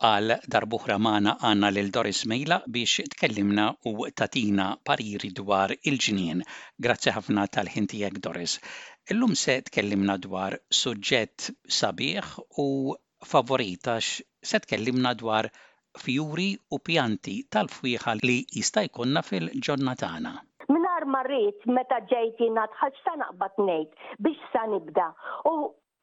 Għal darb'oħra magħna għandna lil Doris Mejla biex tkellimna u tagħtina pariri dwar il-ġnien. Grazzi ħafna tal-ħin tiegħek Doris. Illum se tkellimna dwar suġġett sabiħ u favorit għax se tkellimna dwar fjuri u pjanti tal-fwieħa li jista' jkollna fil-ġonna tagħna. Mingħajr ma rrid meta ġejt jingħad ħaġ sa naqbad ngħid, biex sa nibda u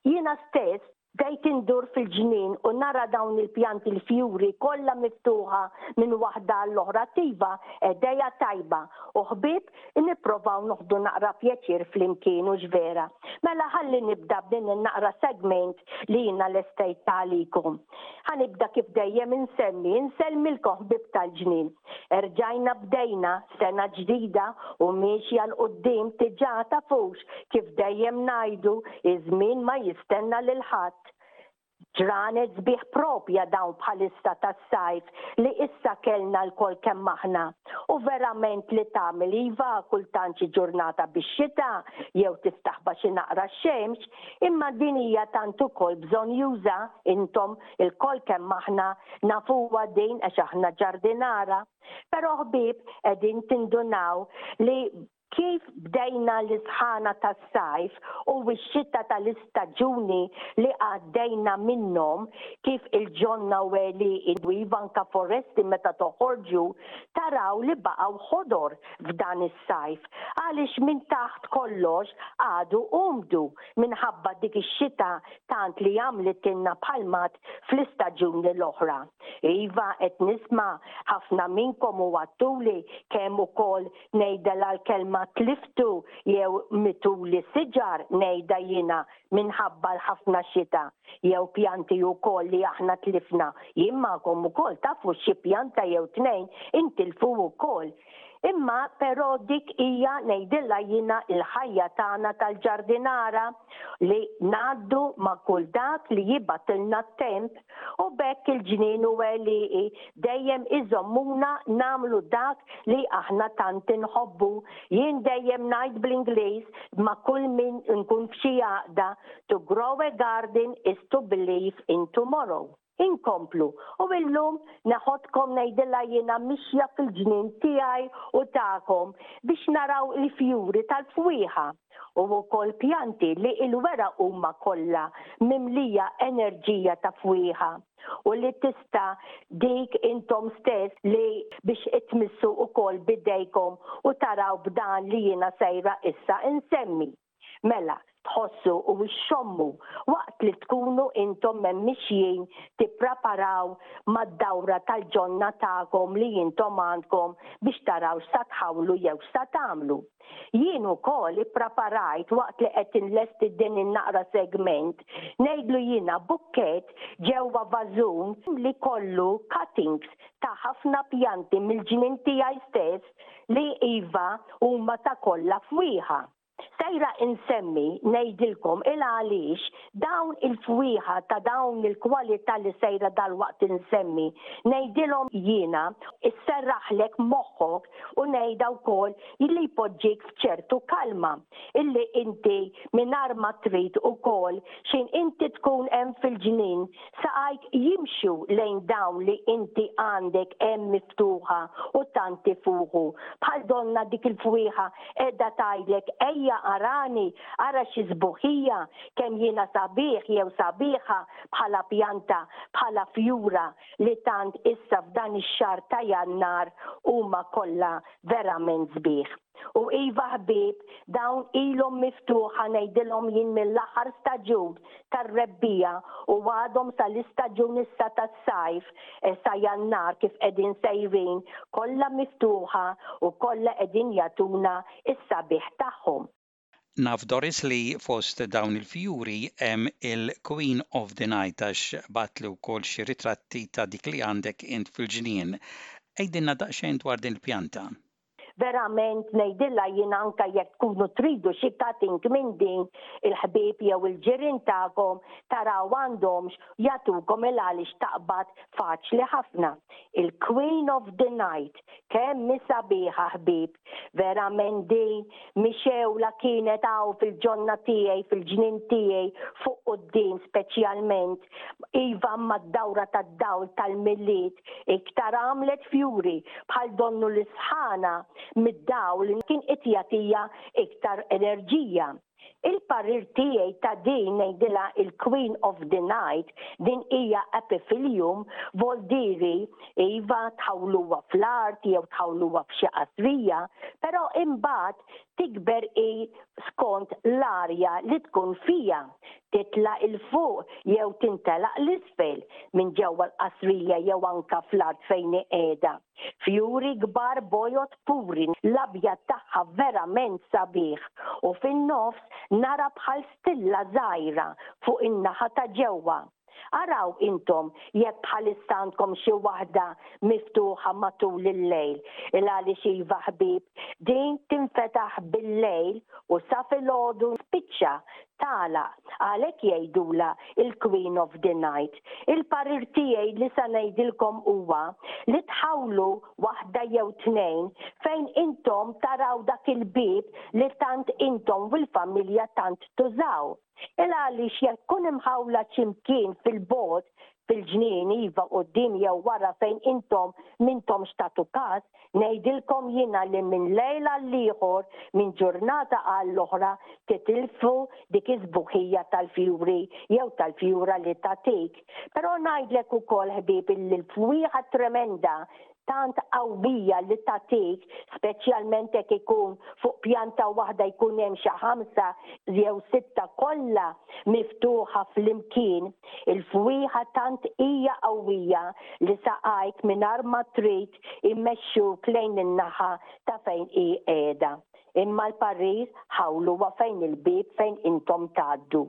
Jiena stess bdejt indur fil-ġnien u nara dawn il-pjanti l-fjuri kollha miftuħa minn waħda għall-oħra attiva idea tajba u ħbieb nipprovaw noħdu naqra pjaċir flimkien hux vera? Mela ħalli nibda b'din in-naqra segment li jiena lestejtha għalikom. Ħa nibda kif dejjem insemmi, insellmilkom ħbieb tal-ġnien. Erġajna bdejna sena ġdida u miexja 'l quddiem diġà tafux kif dejjem ngħidu iż-żmien ma jistenna lil ħadd. Ġranet sbieħ proprja dawn bħalissa tas-sajf li issa kellna lkoll kemm aħna u verament li tagħmel iva kultant xi ġurnata bix-xita jew tistaħba xi naqra x-xemx imma din hija tant ukoll bżonnjuża intom Ilkoll kemm aħna nafuha din għax aħna ġardinara. Però ħbieb qegħdin tindunaw li kif bdejna l-isħana tas-sajf u x-xita tal-istaġuni li għaddejna minnhom kif il-ġonna u għelieqi u iva anke foresti meta toħorġu taraw li baqgħu ħodor f'dan is-sajf għaliex minn taħt kollox għadu umdu minħabba dik ix-xita tant li għamlitilna bħal mat fl-istaġuni l-oħra. Iva qed nisma' ħafna minnkom iwattuli kemm ukoll ngħidela l-kelma tliftu jew mituli siġar ngħidha jiena minħabba l-ħafna xita jew pjanti ukoll li aħna tlifna. Jien magħkom ukoll tafu xi pjanta jew tnejn intilfu ukoll. Imma però dik hija, ngħidilha jiena, il-ħajja tagħna tal-ġardinara, li ngħaddu ma' kull dak li jibgħatilna t-temp, u b'hekk il-ġnien u għelieqi dejjem iżommuna nagħmlu dak li aħna tant inħobbu, jien dejjem ngħid bl-Ingliż ma' kull min inkun f'xi għaqda, to grow a garden is to believe in tomorrow. Inkomplu, U illum neħodkom ngħidilha jiena mixja fil-ġnien tiegħi u tagħkom biex naraw il-fjuri tal-fwieħa, u wkoll pjanti li il-weraq huma kollha mimlija enerġija ta' fwieħa, u li tista' dik intom stess li biex itmissu wkoll b'idejkom u taraw b'dan li jiena sejra issa insemmi. Mela, tħossu u ixxommu waqt li tkunu intom mexjin tippraparaw mad-dawra tal-ġonna tagħkom li intom għandkom biex taraw x'sa tħawlu jew x'sa tagħmlu. Jien ukoll ippraparajt waqt li qed inlesti din in-naqra segment, ngħidlu jiena, bukkett ġewwa vażun li kollu cuttings ta' ħafna pjanti mill-ġnien tiegħi stess li, iva, huma ta' kollha fwieħa. Sejra insemmi, ngħidilkom il għaliex dawn il-fwieħa ta' dawn il-kwalità li sejra dalwaqt insemmi, ngħidilhom jiena, isserraħlek moħħok u ngħidha wkoll li jpoġġik f'ċertu kalma, illi inti mingħajr ma trid ukoll xejn inti tkun hemm fil-ġnien, saqajk jimxu lejn dawn li inti għandek hemm miftuħa u tant tifuħu, bħal donnha dik il-fwieħa qiegħda tgħidlek ejja arani, ara xi sbuħija, kemm jiena sabiħ jew sabiħa bħala pjanta, bħala fjura li tant issa f'dan ix-xahar ta' Jannar huma kollha verament sbieħ. U iva ħbieb, dawn ilhom miftuħa ngħidilhom jien mill-aħħar staġun tar-rebbiegħa u għadhom sal-istaġun issa tas-sajf, sa Jannar kif qegħdin sejrin, kollha miftuħa u kollha qegħdin jagħtuna s-sabiħ tagħhom. Naf Doris li fost dawn il-fjuri hemm il-Queen of the Night għax bgħattli wkoll xi ritratti ta' dik li għandek int fil-ġnien. Għidilna daqsxejn dwar din il-pjanta. Verament ngħidilha jien anke jekk tkunu tridu xi cutting minn din, il-ħbieb jew il-ġirien tagħkom taraw għandhomx jagħtukom il-għaliex taqbad faċli ħafna. Il-Queen of the Night, kemm hi sabiħa ħbieb! Verament din mhi xewla kienet hawn fil-ġonna tiegħi, fil-ġnien tiegħi fuq quddiem speċjalment. Iva imma d-dawra tad-dawl tal-Milied iktar għamlet fjuri bħal donnu l-isħana mid-dawl kien qed jagħtiha iktar enerġija. Il-parir tiegħi ta' din ngħidilha il-Queen of the Night din hija Epiphylium voldiri iva tħawluha fl-art jew tħawluha f'xi qasrija però imbagħad tikber hi skont l-arja li tkun fiha, titla' 'il fuq jew tintelaq 'l isfel, minn ġewwa l-qasrija jew anke fl-art fejn hi qiegħda. Fjuri kbar bojod puri, l-abjad tagħha verament sabiħ, u fin-nofs nara bħal stilla żgħira fuq in-naħa ta' ġewwa. Araw intom jekk bħalissa għandkom xi waħda miftuħa matul il-lejl, il-għaliex iva ħbieb, din tinfetaħ bil-lejl u sa filgħodu spiċċa tagħlaq, għalhekk jgħidulha il-Queen of the Night. Il-parir tiegħi li se ngħidilkom huwa li tħawlu waħda jew tnejn fejn intom taraw dak il-bieb li tant intom u l-familja tant tużaw. Illa għaliex jekk tkun imħawla xi mkien fil-bogħod, fil-ġnien, iva, quddiem jew wara fejn intom m'intomx tagħtu kas, ngħidilkom jiena li minn lejl għall-ieħor, minn ġurnata għall-oħra, titilfu dik is-sbuħija tal-fjuri jew tal-fjura li tagħtik. Però ngħidlek ukoll, ħbieb, illi l-fwieħa tremenda tant qawwija li tagħtik, speċjalment jekk ikun fuq pjanta waħda jkun hemm xi ħamsa jew sitta kollha miftuħa flimkien. Il-fwieħa tant hija qawwija li saqajk mingħajr ma trid imexxuk lejn in-naħa ta' fejn hi qiegħda. Imma l-parir, ħawluha fejn il-bieb fejn intom tgħaddu.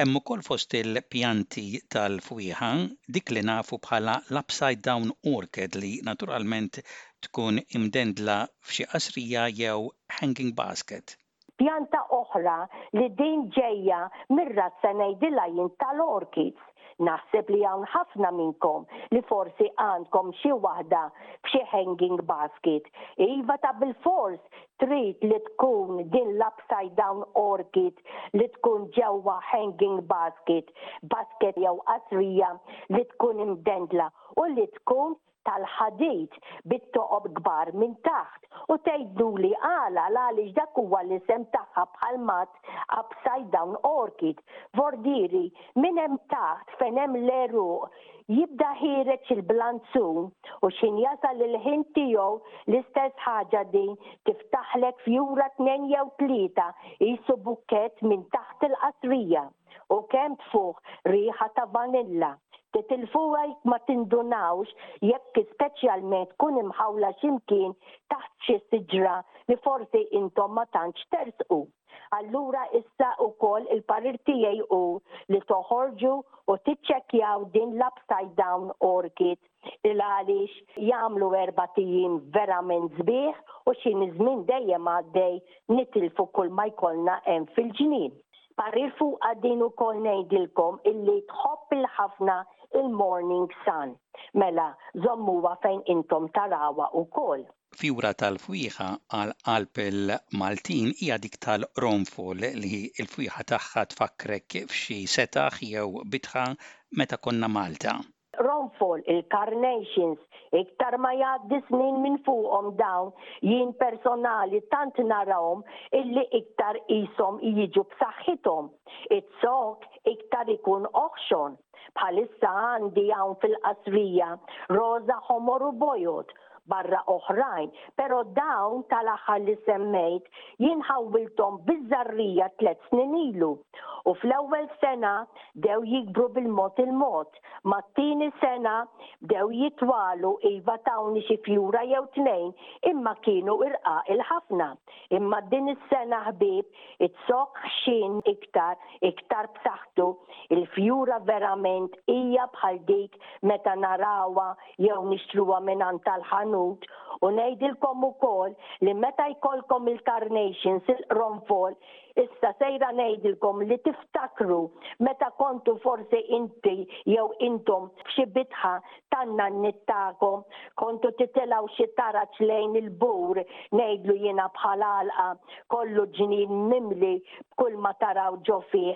Hemm ukoll fost il-pjanti tal-fwieħa dik li nafu bħala l-upside down orchid li naturalment tkun imdendla f'xi qasrija jew hanging basket. Pjanta oħra li din ġejja mir-razza ngħidilha jien tal-orchids. Naħseb li hawn ħafna minnkom li forsi għandkom xi waħda f'xi hanging basket. Iva ta' bilfors trid li tkun din l-upside down orchid li tkun ġewwa hanging basket, basket jew qasrija li tkun imdendla u li tkun tal-ħadid bit-toqob kbar minn taħt u tgħidluli għala l-għaliex dak huwa l-isem tagħha bħal mat upside down orchid vordieri minn hemm taħt fejn hemm l-għeruq jibda ħiereġ il-blanzun u x'ħin jasal il-ħin tiegħu l-istess ħaġa din tiftaħlek fjura tnejn jew tlieta qisu bukkett minn taħt il-qasrija. u kemm tfugħ riħa ta' vanilla, titilfuha jekk ma tindunawx jekk speċjalment tkun imħawla xi mkien taħt xi siġra li forsi intom ma tantx tersqu. Allura issa ukoll il-parir tiegħi hu li toħorġu u tiċċekkjaw din l-upside down orchid. Il-għaliex jagħmlu erbat ijiem verament sbieħ u x'inhi żmien dejjem għaddej nitilfu kull ma jkollna hemm fil-ġnien. Parir fuqha din ukoll ngħidilkom illi tħobb il ħafna il-morning sun. Mela żommuha fejn intom tarawha ukoll. Fjura tal-fwieħa għal qalb il-Maltin hija dik tal-qronfol li l-fwieħa tagħha tfakkrek f'xi setaħ jew bitħa meta konna Malta. Ronfol il-carnations, iktar ma jgħaddi s-snin minn fuqhom dawn jien personali tant narahom illi iktar qishom jiġu b'saħħithom. Iz-zokk iktar ikun oħxon. Bħalissa għandi hawn fil-qasrija roża ħomor u bojod barra oħrajn, pero' dawn tal-aħħar li semmejt jien ħawwilthom biż-żarrija tliet snin ilu u fl-ewwel sena bdew jikbru bil-mod il-mod, mat-tieni sena bdew jitwalu iva tawni xi fjura jew tnejn imma kienu irqaq il-ħafna imma din is-sena ħbieb it-zokk ħxin iktar iktar b'saħħtu il-fjura verament hija bħal dik meta narawha jew nixtruha mingħand tal-ħanut u ngħidilkom ukoll li meta jkollkom il-carnations, il-qronfol, issa sejra ngħidilkom li tiftakru meta kontu forsi inti jew intom f'xi bitħa tan-nanniet tagħkom, kontu titilgħu xi taraġ lejn il-bur, ngħidlu jiena bħal għalqa, kollu ġnien mimli b'kulma taraw ġo fih,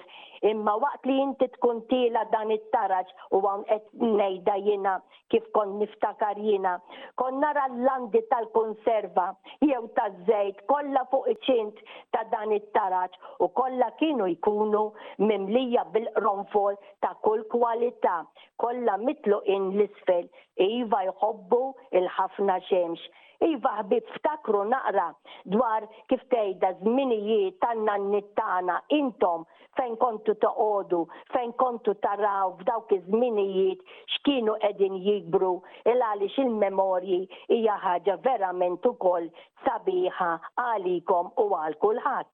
Imma waqt li inti tkun tiela' dan it-taraġ, u hawn qed ngħidha jiena kif kont niftakar jiena, kont nara l-landi tal-kunserva jew taż-żejt kollha fuq iċ-ċint ta' dan it-taraġ u kollha kienu jkunu mimlija bil-qronfol ta' kull kwalità, kollha mitluqin 'l isfel, iva jħobbu l-ħafna xemx. Iva ħbieb ftakru naqra dwar kif tgħidha żminijiet tan-nanniet tagħna intom fejn kontu toqogħdu, fejn kontu taraw f'dawk iż-żminijiet x'kienu qegħdin jikbru il għaliex il-memorji hija ħaġa verament ukoll sabiħa għalikom u għal kulħadd.